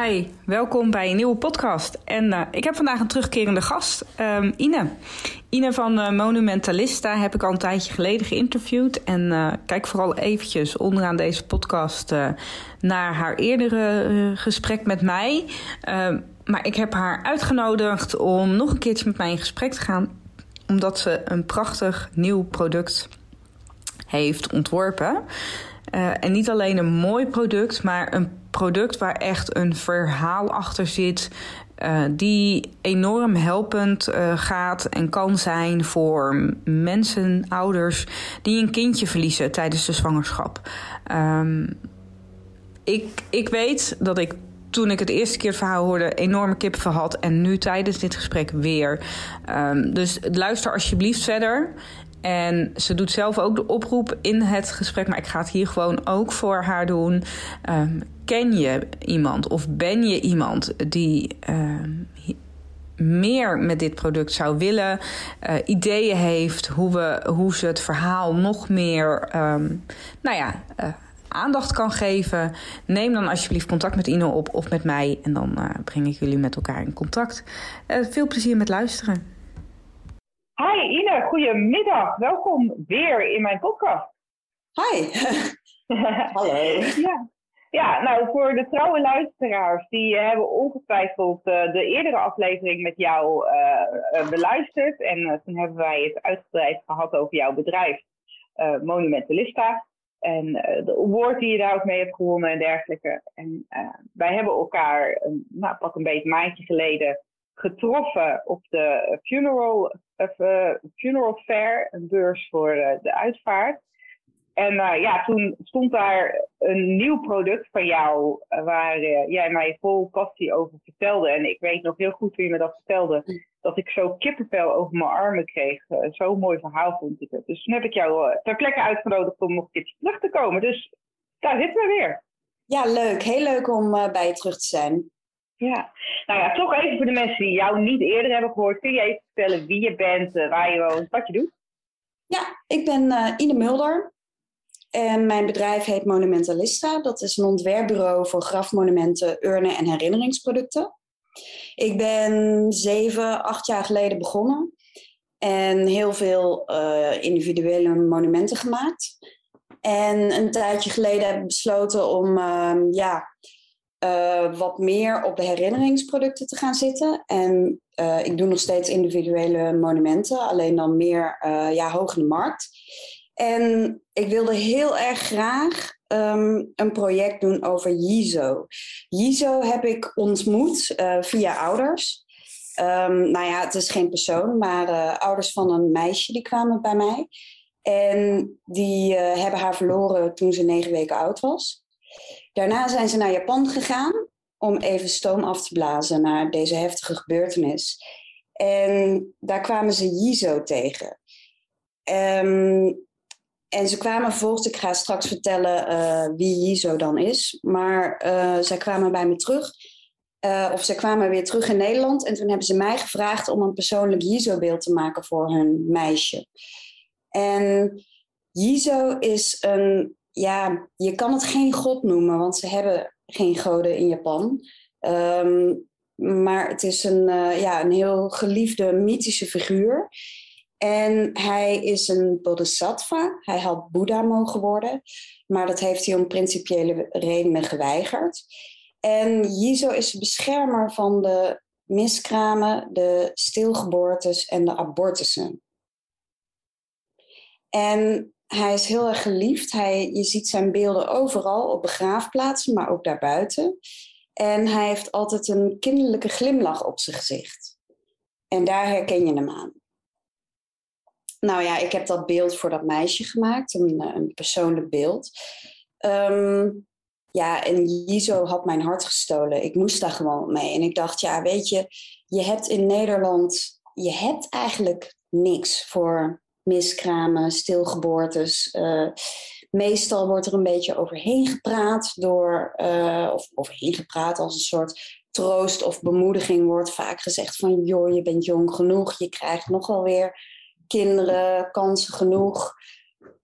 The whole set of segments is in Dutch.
Hi, welkom bij een nieuwe podcast. En uh, ik heb vandaag een terugkerende gast, um, Ine. Ine van uh, Monumentalista heb ik al een tijdje geleden geïnterviewd. En uh, kijk vooral eventjes onderaan deze podcast naar haar eerdere gesprek met mij. Ehm, maar ik heb haar uitgenodigd om nog een keertje met mij in gesprek te gaan. Omdat ze een prachtig nieuw product heeft ontworpen. En niet alleen een mooi product, maar een product waar echt een verhaal achter zit. Uh, die enorm helpend uh, gaat en kan zijn voor mensen, ouders die een kindje verliezen tijdens de zwangerschap. Um, ik, ik weet dat ik toen ik het eerste keer verhaal hoorde enorme kippenvel had en nu tijdens dit gesprek weer. Um, dus luister alsjeblieft verder. En ze doet zelf ook de oproep in het gesprek, maar ik ga het hier gewoon ook voor haar doen. Um, ken je iemand of ben je iemand die uh, meer met dit product zou willen, uh, ideeën heeft hoe, we, hoe ze het verhaal nog meer um, nou ja, uh, aandacht kan geven, neem dan alsjeblieft contact met Ino op of met mij en dan uh, breng ik jullie met elkaar in contact. veel plezier met luisteren. Hi Ine, goedemiddag. Welkom weer in mijn podcast. Hi. Hallo. ja. Ja, nou voor de trouwe luisteraars, die hebben ongetwijfeld uh, de eerdere aflevering met jou uh, beluisterd. En toen hebben wij het uitgebreid gehad over jouw bedrijf, Monumentalista. En de award die je daar ook mee hebt gewonnen en dergelijke. En wij hebben elkaar, nou pak een beetje een maandje geleden, getroffen op de Funeral, funeral Fair, een beurs voor de uitvaart. En uh, ja, toen stond daar een nieuw product van jou, waar jij mij vol passie over vertelde. En ik weet nog heel goed je me dat vertelde, dat ik zo kippenvel over mijn armen kreeg. Zo'n mooi verhaal vond ik het. Dus toen heb ik jou ter plekke uitgenodigd om nog een keertje terug te komen. Dus daar zitten we weer. Ja, leuk. Heel leuk om bij je terug te zijn. Ja, nou ja, toch even voor de mensen die jou niet eerder hebben gehoord. Kun je even vertellen wie je bent, waar je woont, wat je doet? Ja, ik ben Ine Mulder. En mijn bedrijf heet Monumentalista. Dat is een ontwerpbureau voor grafmonumenten, urnen en herinneringsproducten. Ik ben zeven, acht jaar geleden begonnen. En heel veel uh, individuele monumenten gemaakt. En een tijdje geleden heb ik besloten om uh, ja, uh, wat meer op de herinneringsproducten te gaan zitten. En uh, ik doe nog steeds individuele monumenten, alleen dan meer ja, hoog in de markt. En ik wilde heel erg graag um, een project doen over Jizo. Jizo heb ik ontmoet uh, via ouders. Um, nou ja, het is geen persoon, maar uh, ouders van een meisje die kwamen bij mij. En die uh, hebben haar verloren toen ze negen weken oud was. Daarna zijn ze naar Japan gegaan om even stoom af te blazen naar deze heftige gebeurtenis. En daar kwamen ze Jizo tegen. Um, en ze kwamen vervolgens, ik ga straks vertellen uh, wie Jizo dan is, maar uh, zij kwamen bij me terug. Uh, of ze kwamen weer terug in Nederland en toen hebben ze mij gevraagd om een persoonlijk Jizo-beeld te maken voor hun meisje. En Jizo is een, ja, je kan het geen god noemen, want ze hebben geen goden in Japan. Um, maar het is een, ja, een heel geliefde mythische figuur. En hij is een bodhisattva. Hij had Boeddha mogen worden. Maar dat heeft hij om principiële redenen geweigerd. En Jizo is de beschermer van de miskramen, de stilgeboortes en de abortussen. En hij is heel erg geliefd. Hij, je ziet zijn beelden overal op begraafplaatsen, maar ook daarbuiten. En hij heeft altijd een kinderlijke glimlach op zijn gezicht. En daar herken je hem aan. Nou ja, ik heb dat beeld voor dat meisje gemaakt, een, een persoonlijk beeld. Ehm, ja, en Jizo had mijn hart gestolen. Ik moest daar gewoon mee. En ik dacht, ja, weet je, je hebt in Nederland, je hebt eigenlijk niks voor miskramen, stilgeboortes. Uh, meestal wordt er een beetje overheen gepraat door, uh, of overheen gepraat als een soort troost of bemoediging wordt vaak gezegd van joh, je bent jong genoeg, je krijgt nogal weer kinderen, kansen genoeg.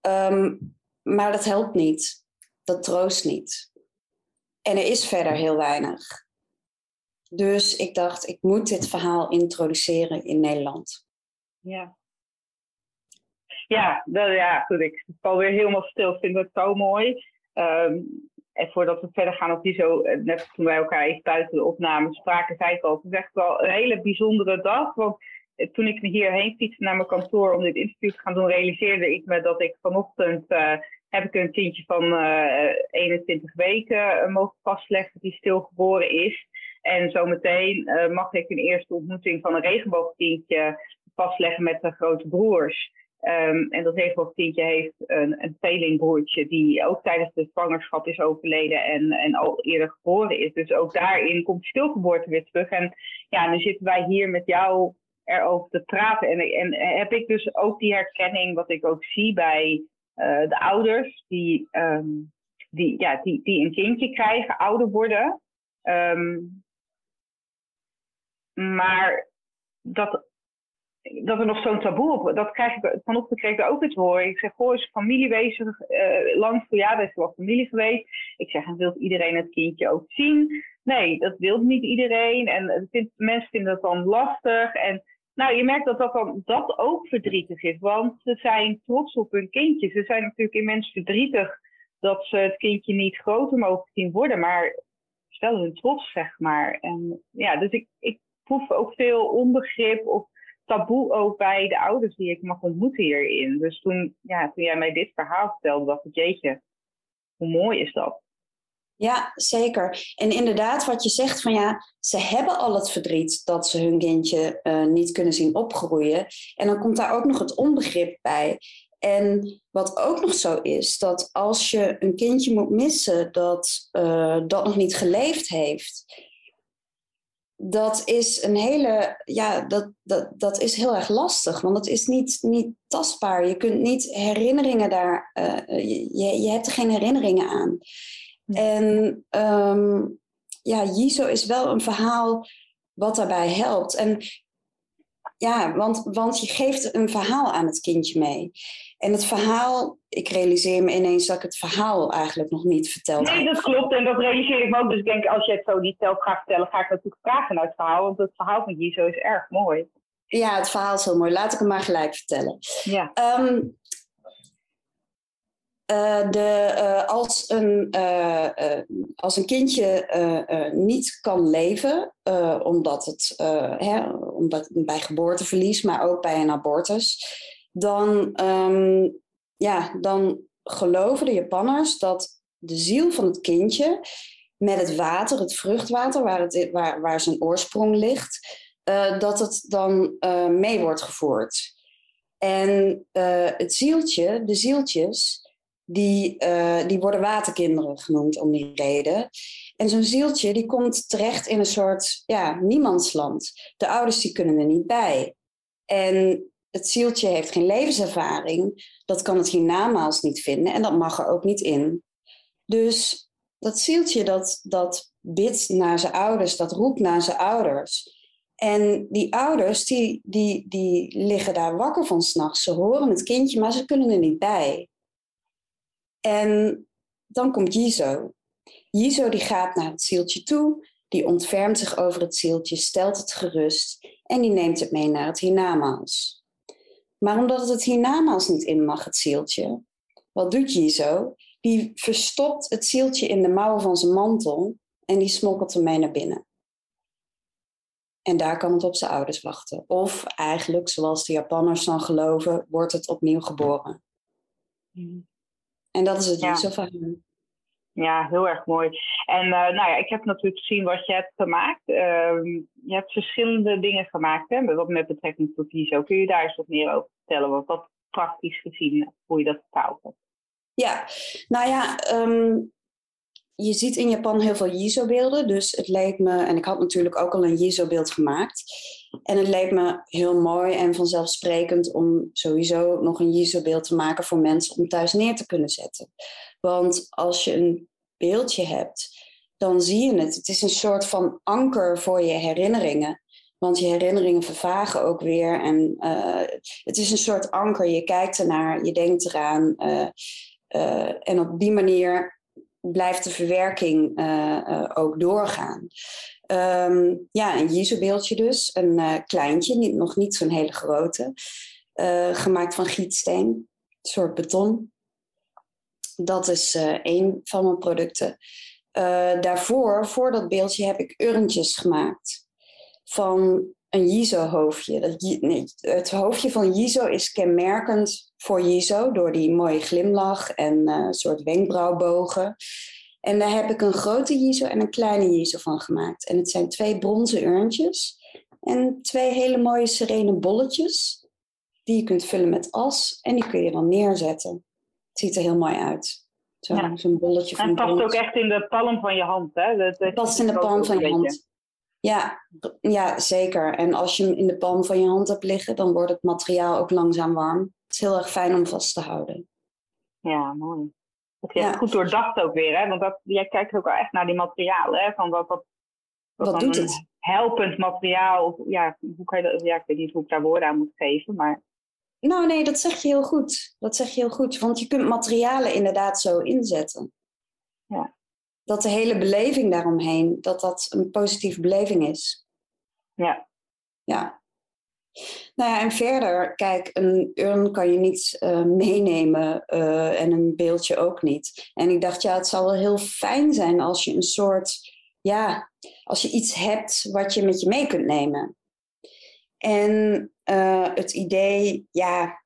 Ehm, maar dat helpt niet. Dat troost niet. En er is verder heel weinig. Dus ik dacht, ik moet dit verhaal introduceren in Nederland. Ja. Ja, dat, ja goed. Ik val weer helemaal stil. Vind het zo mooi. Um, en voordat we verder gaan op die zo, eh, net toen wij elkaar even buiten de opname spraken, zei ik al, het is echt wel een hele bijzondere dag. Want eh, toen ik hierheen fietste naar mijn kantoor om dit interview te gaan doen, realiseerde ik me dat ik vanochtend uh, heb ik een kindje van uh, 21 weken mogen vastleggen die stilgeboren is. En zometeen mag ik een eerste ontmoeting van een regenboogkindje vastleggen met de grote broers. Um, en dat kindje heeft een, een tweelingbroertje die ook tijdens de zwangerschap is overleden en, en al eerder geboren is. Dus ook daarin komt stilgeboorte weer terug. En ja, nu zitten wij hier met jou erover te praten. En, en heb ik dus ook die herkenning, wat ik ook zie bij uh, de ouders die, um, die, ja, die, die een kindje krijgen, ouder worden. Um, maar dat dat er nog zo'n taboe op dat krijg ik vanochtend kreeg ik ook iets horen. Ik zeg, goh, is familie bezig? Uh, lang voor ja, is wel familie geweest. Ik zeg, en wil iedereen het kindje ook zien? Nee, dat wil niet iedereen. En vindt, mensen vinden dat dan lastig. En nou, je merkt dat dat, dan, dat ook verdrietig is. Want ze zijn trots op hun kindje. Ze zijn natuurlijk immens verdrietig dat ze het kindje niet groter mogen zien worden. Maar stel hun trots, zeg maar. En ja, dus ik, ik proef ook veel onbegrip of taboe ook bij de ouders die ik mag ontmoeten hierin. Dus toen, ja, toen jij mij dit verhaal vertelde, dacht ik, jeetje, hoe mooi is dat? Ja, zeker. En inderdaad, wat je zegt van ja, ze hebben al het verdriet dat ze hun kindje uh, niet kunnen zien opgroeien. En dan komt daar ook nog het onbegrip bij. En wat ook nog zo is, dat als je een kindje moet missen dat, uh, dat nog niet geleefd heeft, dat is een hele, ja, dat, dat, dat is heel erg lastig, want het is niet, niet tastbaar. Je kunt niet herinneringen daar, uh, je, je hebt er geen herinneringen aan. En um, ja, Jizo is wel een verhaal wat daarbij helpt. En ja, want, want je geeft een verhaal aan het kindje mee. En het verhaal, ik realiseer me ineens dat ik het verhaal eigenlijk nog niet verteld heb. Nee, dat klopt. En dat realiseer ik me ook. Dus ik denk, als je het zo niet zelf gaat vertellen, ga ik natuurlijk vragen naar het verhaal. Want het verhaal van Jizo is erg mooi. Ja, het verhaal is heel mooi. Laat ik hem maar gelijk vertellen. Ja. Um, uh, de, uh, als, een, uh, als een kindje niet kan leven, omdat het hè, omdat, bij geboorteverlies, maar ook bij een abortus, dan, um, ja, dan geloven de Japanners dat de ziel van het kindje met het water, het vruchtwater, waar, het, waar, waar zijn oorsprong ligt, dat het dan mee wordt gevoerd. En het zieltje, de zieltjes, die, die worden waterkinderen genoemd om die reden. En zo'n zieltje die komt terecht in een soort ja, niemandsland. De ouders die kunnen er niet bij. En het zieltje heeft geen levenservaring. Dat kan het hiernamaals niet vinden en dat mag er ook niet in. Dus dat zieltje dat, dat bidt naar zijn ouders, dat roept naar zijn ouders. En die ouders die, die, die liggen daar wakker van s'nachts. Ze horen het kindje, maar ze kunnen er niet bij. En dan komt Jizo. Jizo die gaat naar het zieltje toe, die ontfermt zich over het zieltje, stelt het gerust en die neemt het mee naar het hiernamaals. Maar omdat het hiernamaals niet in mag, het zieltje, wat doet Jizo? Die verstopt het zieltje in de mouwen van zijn mantel en die smokkelt hem mee naar binnen. En daar kan het op zijn ouders wachten. Of eigenlijk, zoals de Japanners dan geloven, wordt het opnieuw geboren. Mm. En dat is het ja. zo van Ja, heel erg mooi. En uh, nou ja, ik heb natuurlijk gezien wat je hebt gemaakt. Uh, je hebt verschillende dingen gemaakt, hè, wat met betrekking tot ISO. Kun je daar eens wat meer over vertellen? Wat, praktisch gezien, hoe je dat vertaald hebt? Ja, nou ja, um, je ziet in Japan heel veel Jizo-beelden. Dus het leek me, en ik had natuurlijk ook al een Jizo-beeld gemaakt. En het leek me heel mooi en vanzelfsprekend om sowieso nog een Jizo-beeld te maken voor mensen om thuis neer te kunnen zetten. Want als je een beeldje hebt, dan zie je het. Het is een soort van anker voor je herinneringen. Want je herinneringen vervagen ook weer. En uh, het is een soort anker. Je kijkt ernaar, je denkt eraan. Uh, uh, en op die manier blijft de verwerking uh, ook doorgaan. Um, ja, een Jizo-beeldje dus. Een uh, kleintje, niet, nog niet zo'n hele grote. gemaakt van gietsteen. Een soort beton. Dat is één van mijn producten. daarvoor, voor dat beeldje, heb ik urntjes gemaakt. Van een Jizo-hoofdje. Het hoofdje van Jizo is kenmerkend voor Jizo door die mooie glimlach en uh, soort wenkbrauwbogen. En daar heb ik een grote Jizo en een kleine Jizo van gemaakt. En het zijn twee bronzen urntjes en twee hele mooie serene bolletjes die je kunt vullen met as en die kun je dan neerzetten. Het ziet er heel mooi uit. Zo'n ja. zo bolletje van En het past ook echt in de palm van je hand, hè? Het past in de palm van je hand. Ja, ja, zeker. En als je hem in de palm van je hand hebt liggen, dan wordt het materiaal ook langzaam warm. Het is heel erg fijn om vast te houden. Ja, mooi. Dat je ja. goed doordacht ook weer, hè? Want dat, jij kijkt ook wel echt naar die materialen, hè? Van wat, wat, wat, wat doet het? Helpend materiaal. Ja, hoe kan je dat, ja, ik weet niet hoe ik daar woorden aan moet geven, maar. Nou, nee, dat zeg je heel goed. Dat zeg je heel goed. Want je kunt materialen inderdaad zo inzetten. Ja dat de hele beleving daaromheen, dat dat een positieve beleving is. Ja. Ja. Nou ja, en verder, kijk, een urn kan je niet uh, meenemen uh, en een beeldje ook niet. En ik dacht, ja, het zal wel heel fijn zijn als je een soort, ja, als je iets hebt wat je met je mee kunt nemen. En uh, het idee, ja,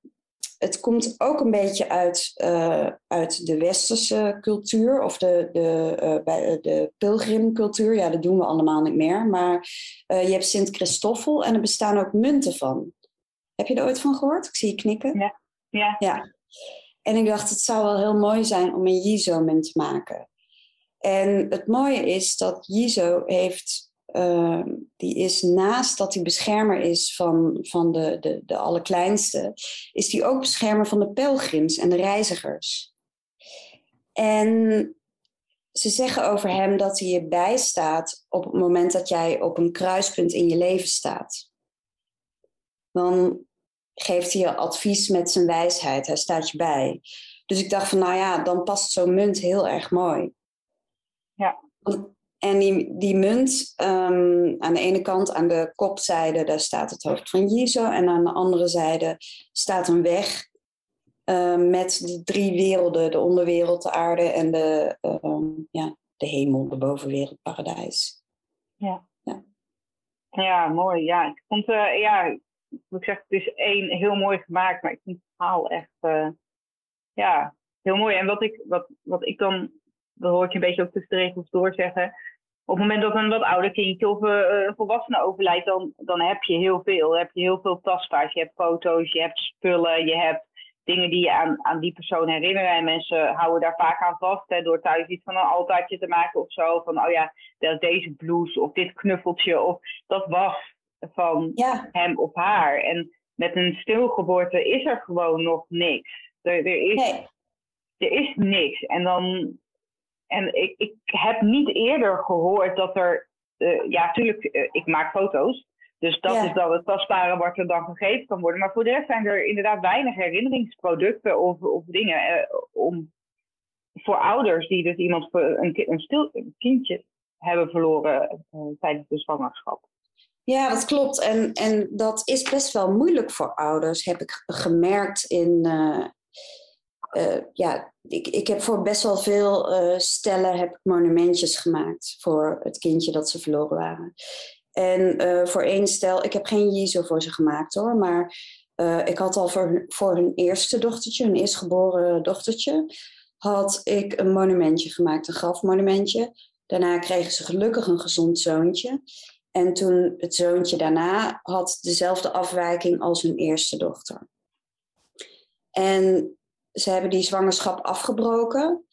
het komt ook een beetje uit, uh, uit de westerse cultuur of de, de, uh, bij de pilgrimcultuur. Ja, dat doen we allemaal niet meer. Maar uh, je hebt Sint Christoffel en er bestaan ook munten van. Heb je er ooit van gehoord? Ik zie je knikken. Ja. ja. ja. En ik dacht, het zou wel heel mooi zijn om een Jizo-munt te maken. En het mooie is dat Jizo heeft uh, die is naast dat hij beschermer is van, van de, de, de allerkleinste, is die ook beschermer van de pelgrims en de reizigers. En ze zeggen over hem dat hij je bijstaat op het moment dat jij op een kruispunt in je leven staat. Dan geeft hij je advies met zijn wijsheid, hij staat je bij. Dus ik dacht van, nou ja, dan past zo'n munt heel erg mooi. Ja. En die, die munt, um, aan de ene kant, aan de kopzijde, daar staat het hoofd van Jizo. En aan de andere zijde staat een weg uh, met de drie werelden: de onderwereld, de aarde en de, um, ja, de hemel, de bovenwereld, paradijs. Ja. ja. Ja, mooi. Ja, ik vond, uh, ja, ik zeg, het is één heel mooi gemaakt, maar ik vind het verhaal echt, uh, ja, heel mooi. En wat ik, wat, wat ik dan, dat hoor ik je een beetje ook tussen de regels door zeggen op het moment dat een wat ouder kindje of uh, een volwassene overlijdt, dan, dan heb je heel veel. Dan heb je heel veel tastbaars. Je hebt foto's, je hebt spullen, je hebt dingen die je aan, aan die persoon herinneren. En mensen houden daar vaak aan vast hè, door thuis iets van een altaartje te maken of zo. Van, oh ja, deze blouse of dit knuffeltje of dat was van ja. hem of haar. En met een stilgeboorte is er gewoon nog niks. Er, er, is, nee. er is niks. En dan en ik, ik heb niet eerder gehoord dat er. Uh, ja, natuurlijk, uh, ik maak foto's. Dus dat Ja. is dan het tastbare wat er dan gegeven kan worden. Maar voor de rest zijn er inderdaad weinig herinneringsproducten of, of dingen eh, om voor ouders die dus iemand een, een stil een kindje hebben verloren eh, tijdens de zwangerschap. Ja, dat klopt. En, en dat is best wel moeilijk voor ouders, heb ik gemerkt in. eh, eh, ja, ik, ik heb voor best wel veel eh, stellen heb monumentjes gemaakt voor het kindje dat ze verloren waren. En eh, voor één stel, ik heb geen Jizo voor ze gemaakt hoor, maar ik had al voor, hun- voor hun eerste dochtertje, hun eerstgeboren dochtertje, had ik een monumentje gemaakt, een grafmonumentje. Daarna kregen ze gelukkig een gezond zoontje. En toen het zoontje daarna had dezelfde afwijking als hun eerste dochter. En ze hebben die zwangerschap afgebroken.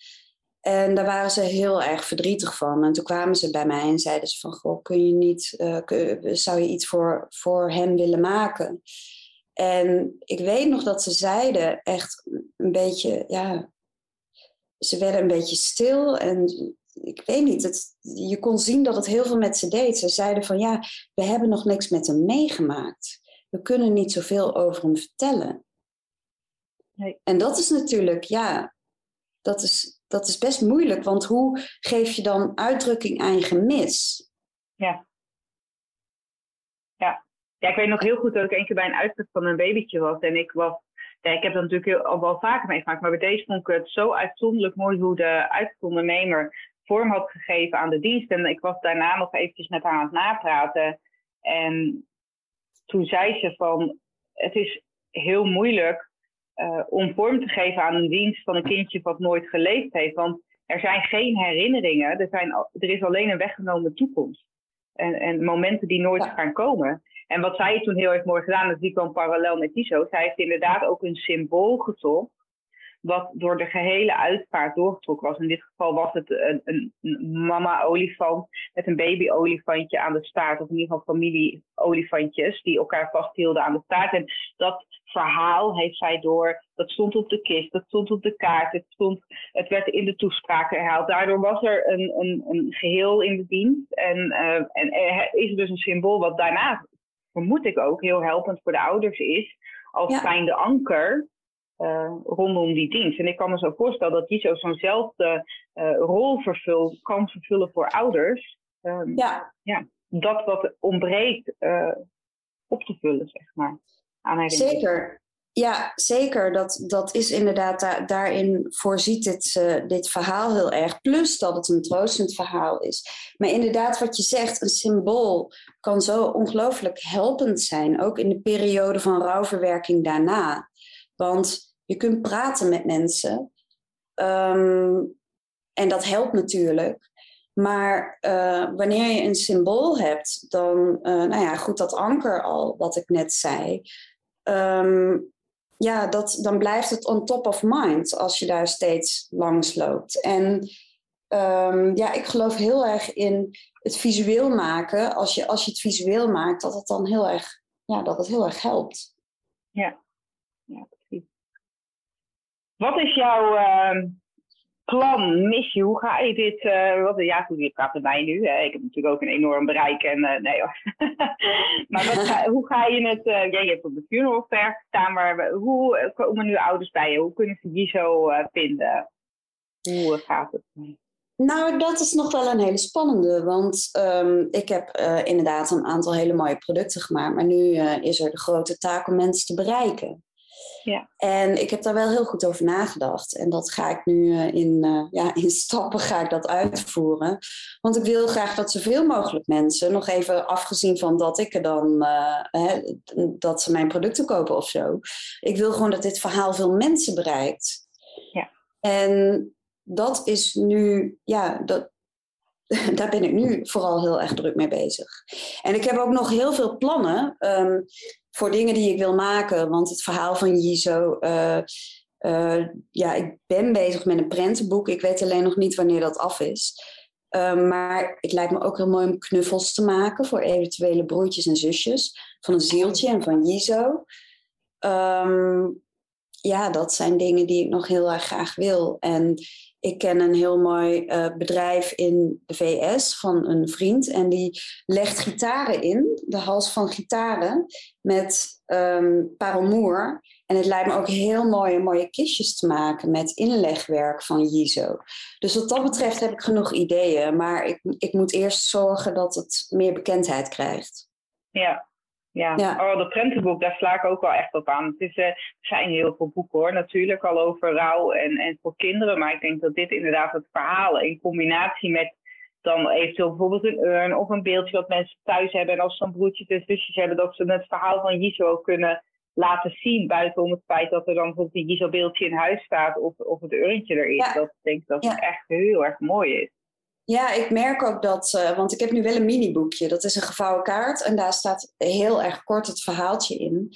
En daar waren ze heel erg verdrietig van. En toen kwamen ze bij mij en zeiden ze van... Goh, kun je niet, uh, zou je iets voor, voor hem willen maken? En ik weet nog dat ze zeiden echt een beetje... Ja, ze werden een beetje stil en ik weet niet, het, je kon zien dat het heel veel met ze deed. Ze zeiden van ja, we hebben nog niks met hem meegemaakt. We kunnen niet zoveel over hem vertellen. Nee. En dat is natuurlijk, ja, dat is, dat is best moeilijk. Want hoe geef je dan uitdrukking aan je gemis? Ja. Ja. Ja, ik weet nog heel goed dat ik een keer bij een uitzet van een babytje was. En ik was ja, ik heb dat natuurlijk al wel vaker meegemaakt, maar bij deze vond ik het zo uitzonderlijk mooi hoe de uitzondernemer vorm had gegeven aan de dienst. En ik was daarna nog eventjes met haar aan het napraten. En toen zei ze van, het is heel moeilijk uh, om vorm te geven aan een dienst van een kindje wat nooit geleefd heeft. Want er zijn geen herinneringen, er, zijn, er is alleen een weggenomen toekomst. En, en momenten die nooit gaan komen. En wat zij toen heel erg mooi gedaan, dat die kwam parallel met Tiso. Zij heeft inderdaad ook een symbool gezocht wat door de gehele uitvaart doorgetrokken was. In dit geval was het een, een, een mama-olifant met een baby-olifantje aan de staart, of in ieder geval familie-olifantjes die elkaar vasthielden aan de staart. En dat verhaal heeft zij door, dat stond op de kist, dat stond op de kaart, het, stond, het werd in de toespraken herhaald. Daardoor was er een, een, een geheel in de dienst en, uh, en er is dus een symbool wat daarna, vermoed ik ook, heel helpend voor de ouders is, als ja. zijnde anker uh, rondom die dienst. En ik kan me zo voorstellen dat die zo zo'nzelfde uh, rol vervult, kan vervullen voor ouders. Um, ja. ja. Dat wat ontbreekt op te vullen, zeg maar. Zeker. Ja, zeker. Dat, dat is inderdaad, da daarin voorziet dit, dit verhaal heel erg. Plus dat het een troostend verhaal is. Maar inderdaad, wat je zegt, een symbool kan zo ongelooflijk helpend zijn. Ook in de periode van rouwverwerking daarna. Want je kunt praten met mensen. Ehm, en dat helpt natuurlijk. Maar uh, wanneer je een symbool hebt, dan, uh, nou ja, goed, dat anker al, wat ik net zei. Um, ja, dat, dan blijft het on top of mind als je daar steeds langs loopt. En um, ja, ik geloof heel erg in het visueel maken. Als je, als je het visueel maakt, dat het dan heel erg, ja, dat het heel erg helpt. Ja, ja wat is jouw uh, plan, missie? Hoe ga je dit... Uh, wat, ja, goed, je praat met mij nu. Hè? Ik heb natuurlijk ook een enorm bereik. En, uh, nee hoor. maar wat hoe ga je het... Uh, ja, je hebt op de funeral fair gestaan. Maar hoe komen nu ouders bij je? Hoe kunnen ze die zo vinden? Hoe gaat het? Nou, dat is nog wel een hele spannende. Want um, ik heb inderdaad een aantal hele mooie producten gemaakt. Maar nu is er de grote taak om mensen te bereiken. Ja. En ik heb daar wel heel goed over nagedacht. En dat ga ik nu uh, in, uh, ja, in stappen ga ik dat uitvoeren. Want ik wil graag dat zoveel mogelijk mensen, nog even afgezien van dat ik er dan, uh, hè, dat ze mijn producten kopen of zo. Ik wil gewoon dat dit verhaal veel mensen bereikt. Ja. En dat is nu, ja, dat, daar ben ik nu vooral heel erg druk mee bezig. En ik heb ook nog heel veel plannen. Um, voor dingen die ik wil maken. Want het verhaal van Jizo, uh, uh, ja, ik ben bezig met een prentenboek. Ik weet alleen nog niet wanneer dat af is. Uh, maar het lijkt me ook heel mooi om knuffels te maken voor eventuele broertjes en zusjes. Van een zieltje en van Jizo. Um, ja, dat zijn dingen die ik nog heel erg graag wil. En ik ken een heel mooi uh, bedrijf in de VS van een vriend. En die legt gitaren in, de hals van gitaren, met um, parelmoer. En het lijkt me ook heel mooi om mooie kistjes te maken met inlegwerk van Jizo. Dus wat dat betreft heb ik genoeg ideeën. Maar ik, ik moet eerst zorgen dat het meer bekendheid krijgt. Ja, ja. oh, dat prentenboek, daar sla ik ook wel echt op aan. Het is, uh, er zijn heel veel boeken hoor, natuurlijk al over rouw en, en voor kinderen. Maar ik denk dat dit inderdaad het verhaal in combinatie met dan eventueel bijvoorbeeld een urn of een beeldje wat mensen thuis hebben. En als ze dan broertjes en zusjes hebben, dat ze het verhaal van Jizo ook kunnen laten zien. Buitenom het feit dat er dan bijvoorbeeld een Giselbeeldje in huis staat of, of het urntje er is. Dat denk ik dat het echt heel erg mooi is. Ja, ik merk ook dat, uh, want ik heb nu wel een miniboekje. Dat is een gevouwen kaart en daar staat heel erg kort het verhaaltje in.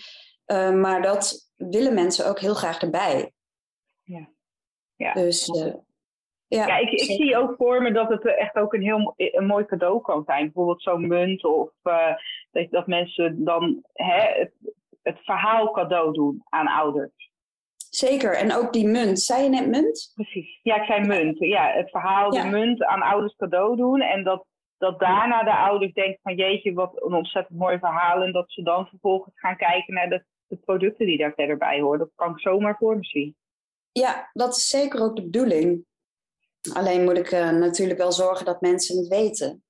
Uh, maar dat willen mensen ook heel graag erbij. Ja. ja. Dus uh, ja, ja ik, ik zie ook voor me dat het echt ook een heel een mooi cadeau kan zijn. Bijvoorbeeld zo'n munt of dat, dat mensen dan hè, het, het verhaal cadeau doen aan ouders. Zeker, en ook die munt. Zei je net munt? Precies. Ja, ik zei munt. Ja, het verhaal, de munt aan ouders cadeau doen. En dat, dat daarna de ouders denken van jeetje, wat een ontzettend mooi verhaal. En dat ze dan vervolgens gaan kijken naar de, de producten die daar verder bij horen. Dat kan ik zomaar voor me zien. Ja, dat is zeker ook de bedoeling. Alleen moet ik uh, natuurlijk wel zorgen dat mensen het weten.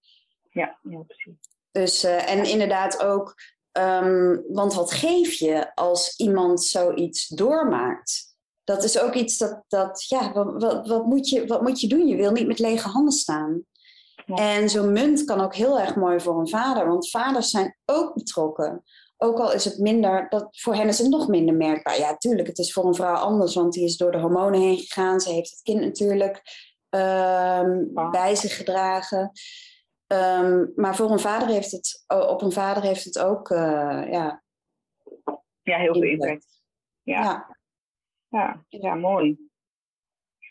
Ja, ja precies. Dus, uh, en inderdaad ook Um, want wat geef je als iemand zoiets doormaakt? Dat is ook iets dat, dat ja, wat, wat, moet je, wat moet je doen? Je wil niet met lege handen staan. Ja. En zo'n munt kan ook heel erg mooi voor een vader, want vaders zijn ook betrokken. Ook al is het minder, dat, voor hen is het nog minder merkbaar. Ja, tuurlijk, het is voor een vrouw anders, want die is door de hormonen heen gegaan. Ze heeft het kind natuurlijk um, ja. bij zich gedragen. Um, maar voor een vader heeft het, op een vader heeft het ook, uh, ja. Ja, heel veel impact. Ja. Ja. ja. ja, mooi.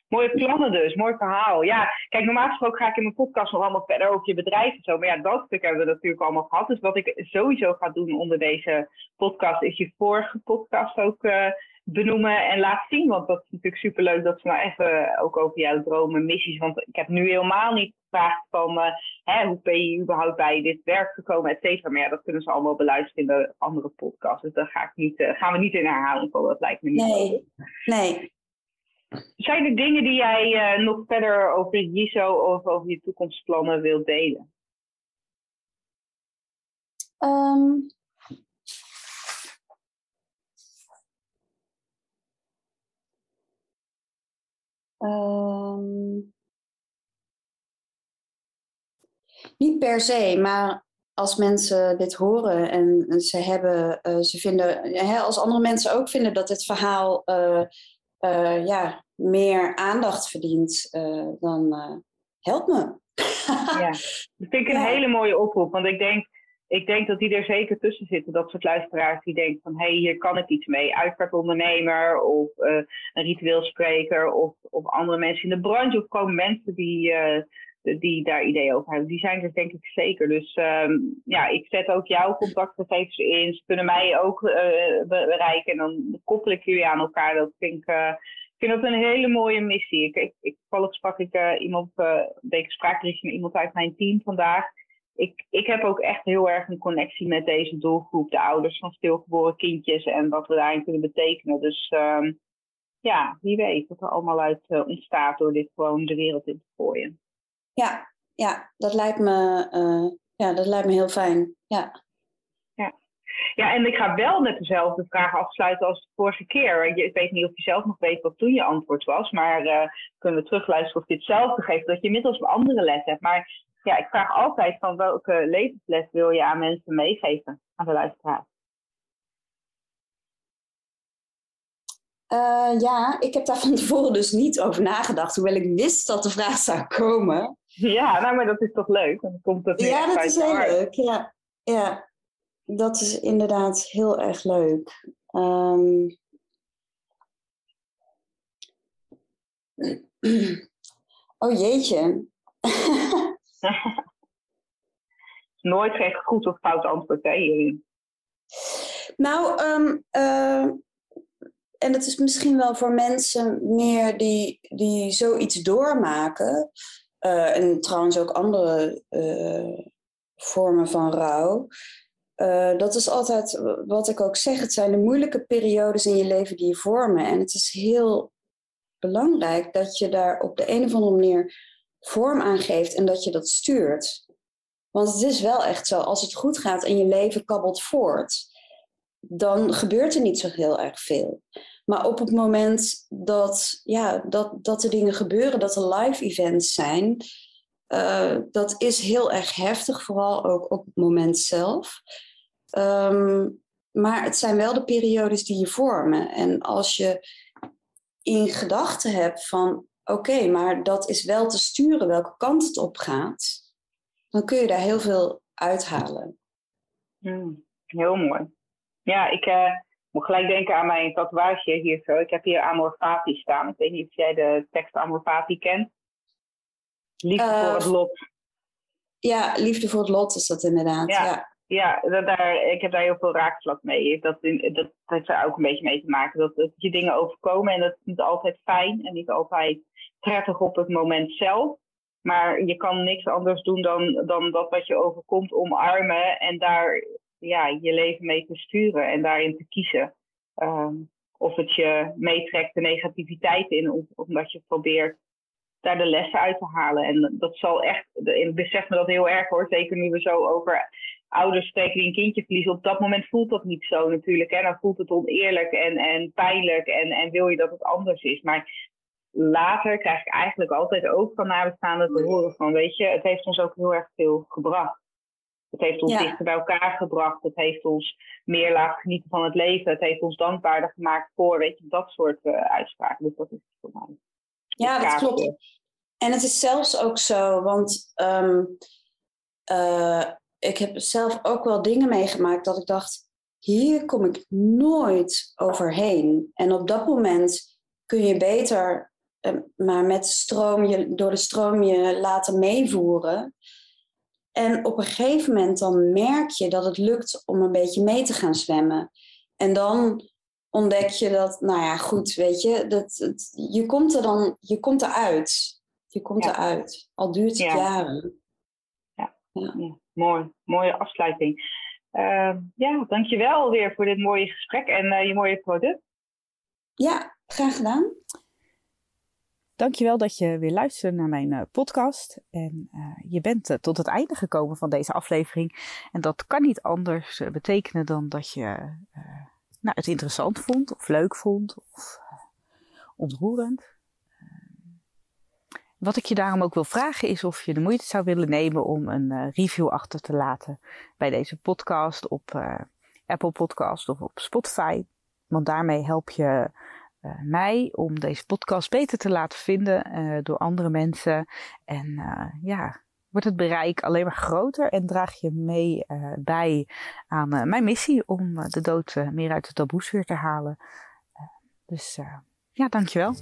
Mooie plannen dus, mooi verhaal. Ja, kijk, normaal gesproken ga ik in mijn podcast nog allemaal verder over je bedrijf en zo. Maar ja, dat stuk hebben we natuurlijk allemaal gehad. Dus wat ik sowieso ga doen onder deze podcast, is je vorige podcast ook uh, benoemen en laten zien. Want dat is natuurlijk superleuk dat ze nou even ook over jouw dromen, missies. Want ik heb nu helemaal niet van uh, hè, hoe ben je überhaupt bij dit werk gekomen, et cetera. Maar ja, dat kunnen ze allemaal beluisteren in de andere podcast. Dus daar ga ik niet, uh, gaan we niet in herhaling komen. Dat lijkt me niet. Nee, nee. Zijn er dingen die jij uh, nog verder over JISO of over je toekomstplannen wilt delen? Um, um, niet per se, maar als mensen dit horen en ze hebben, uh, ze vinden, hè, als andere mensen ook vinden dat dit verhaal uh, uh, ja, meer aandacht verdient, dan help me. ja, dat vind ik een ja. hele mooie oproep, want ik denk, ik denk dat die er zeker tussen zitten, dat soort luisteraars die denken van hé, hey, hier kan ik iets mee. Uitvaartondernemer of een ritueelspreker of, of andere mensen in de branche of gewoon mensen die die daar ideeën over hebben. Die zijn er denk ik zeker. Dus um, ja, ik zet ook jouw contactgegevens in. Ze kunnen mij ook uh, bereiken. En dan koppel ik jullie aan elkaar. Dat vind ik, uh, vind dat een hele mooie missie. Ik, ik, ik sprak ik uh, iemand, spraakberichtje met iemand uit mijn team vandaag. Ik, ik heb ook echt heel erg een connectie met deze doelgroep. De ouders van stilgeboren kindjes en wat we daarin kunnen betekenen. Dus um, ja, wie weet wat er allemaal uit ontstaat door dit gewoon de wereld in te gooien. Ja, ja dat, lijkt me, uh, ja, dat lijkt me heel fijn. Ja. Ja. ja, en ik ga wel met dezelfde vraag afsluiten als de vorige keer. Ik weet niet of je zelf nog weet wat toen je antwoord was, maar uh, kunnen we terugluisteren of je hetzelfde geeft, dat je inmiddels een andere les hebt. Maar ja, ik vraag altijd van welke levensles wil je aan mensen meegeven, aan de luisteraar? Uh, ja, ik heb daar van tevoren dus niet over nagedacht, hoewel ik wist dat de vraag zou komen. Ja, nou, maar dat is toch leuk? Dan komt het ja, dat is heel leuk. Ja, ja, dat is inderdaad heel erg leuk. Um... Oh jeetje. Nooit geen goed of fout antwoord hè, hierin. Nou, um, uh, en het is misschien wel voor mensen meer die, die zoiets doormaken. Uh, en trouwens ook andere uh, vormen van rouw. Uh, dat is altijd wat ik ook zeg. Het zijn de moeilijke periodes in je leven die je vormen. En het is heel belangrijk dat je daar op de een of andere manier vorm aan geeft en dat je dat stuurt. Want het is wel echt zo, als het goed gaat en je leven kabbelt voort, dan gebeurt er niet zo heel erg veel. Maar op het moment dat, ja, dat, dat er dingen gebeuren, dat er live events zijn, uh, dat is heel erg heftig, vooral ook op het moment zelf. Um, maar het zijn wel de periodes die je vormen. En als je in gedachten hebt van oké, maar dat is wel te sturen welke kant het op gaat, dan kun je daar heel veel uithalen. Hmm, heel mooi. Ja, ik uh, moet gelijk denken aan mijn tatoeage hier zo. Ik heb hier Amor Fati staan. Ik weet niet of jij de tekst Amor Fati kent. Liefde voor het eh, lot. Ja, liefde voor het lot is dat inderdaad. Ja, ja. dat, daar, ik heb daar heel veel raakvlak mee. Dat, dat, heeft er ook een beetje mee te maken. Dat, dat je dingen overkomen en dat is niet altijd fijn en niet altijd prettig op het moment zelf. Maar je kan niks anders doen dan, dan dat wat je overkomt omarmen en daar ja, je leven mee te sturen en daarin te kiezen. Ehm, of het je meetrekt de negativiteit in, omdat je probeert daar de lessen uit te halen. En dat zal echt, ik besef me dat heel erg hoor, zeker nu we zo over ouders spreken die een kindje verliezen. Op dat moment voelt dat niet zo natuurlijk. En dan voelt het oneerlijk en, en pijnlijk en, en wil je dat het anders is. Maar later krijg ik eigenlijk altijd ook van nabestaanden te horen van, weet je, het heeft ons ook heel erg veel gebracht. Het heeft ons dichter bij elkaar gebracht. Het heeft ons meer laten genieten van het leven. Het heeft ons dankbaarder gemaakt voor, weet je, dat soort uh, uitspraken. Dus dat is voor mij. Ja, dat klopt. En het is zelfs ook zo, want um, uh, ik heb zelf ook wel dingen meegemaakt dat ik dacht, hier kom ik nooit overheen. En op dat moment kun je beter uh, maar met stroom je, door de stroom je laten meevoeren. En op een gegeven moment dan merk je dat het lukt om een beetje mee te gaan zwemmen. En dan ontdek je dat, nou ja, goed, weet je, dat, je komt er dan, je komt eruit. Je komt eruit. Al duurt het jaren. Ja. ja. mooi. Mooie afsluiting. Uh, ja, dankjewel weer voor dit mooie gesprek en uh, je mooie product. Ja, graag gedaan. Dankjewel dat je weer luisterde naar mijn uh, podcast. En uh, je bent uh, tot het einde gekomen van deze aflevering. En dat kan niet anders betekenen dan dat je nou, het interessant vond, of leuk vond, of ontroerend. Wat ik je daarom ook wil vragen is of je de moeite zou willen nemen om een review achter te laten bij deze podcast op Apple Podcast of op Spotify. Want daarmee help je uh, mij om deze podcast beter te laten vinden uh, door andere mensen. En uh, ja, wordt het bereik alleen maar groter en draag je mee bij aan mijn missie om de dood meer uit de taboesfeer te halen. dus ja, dankjewel.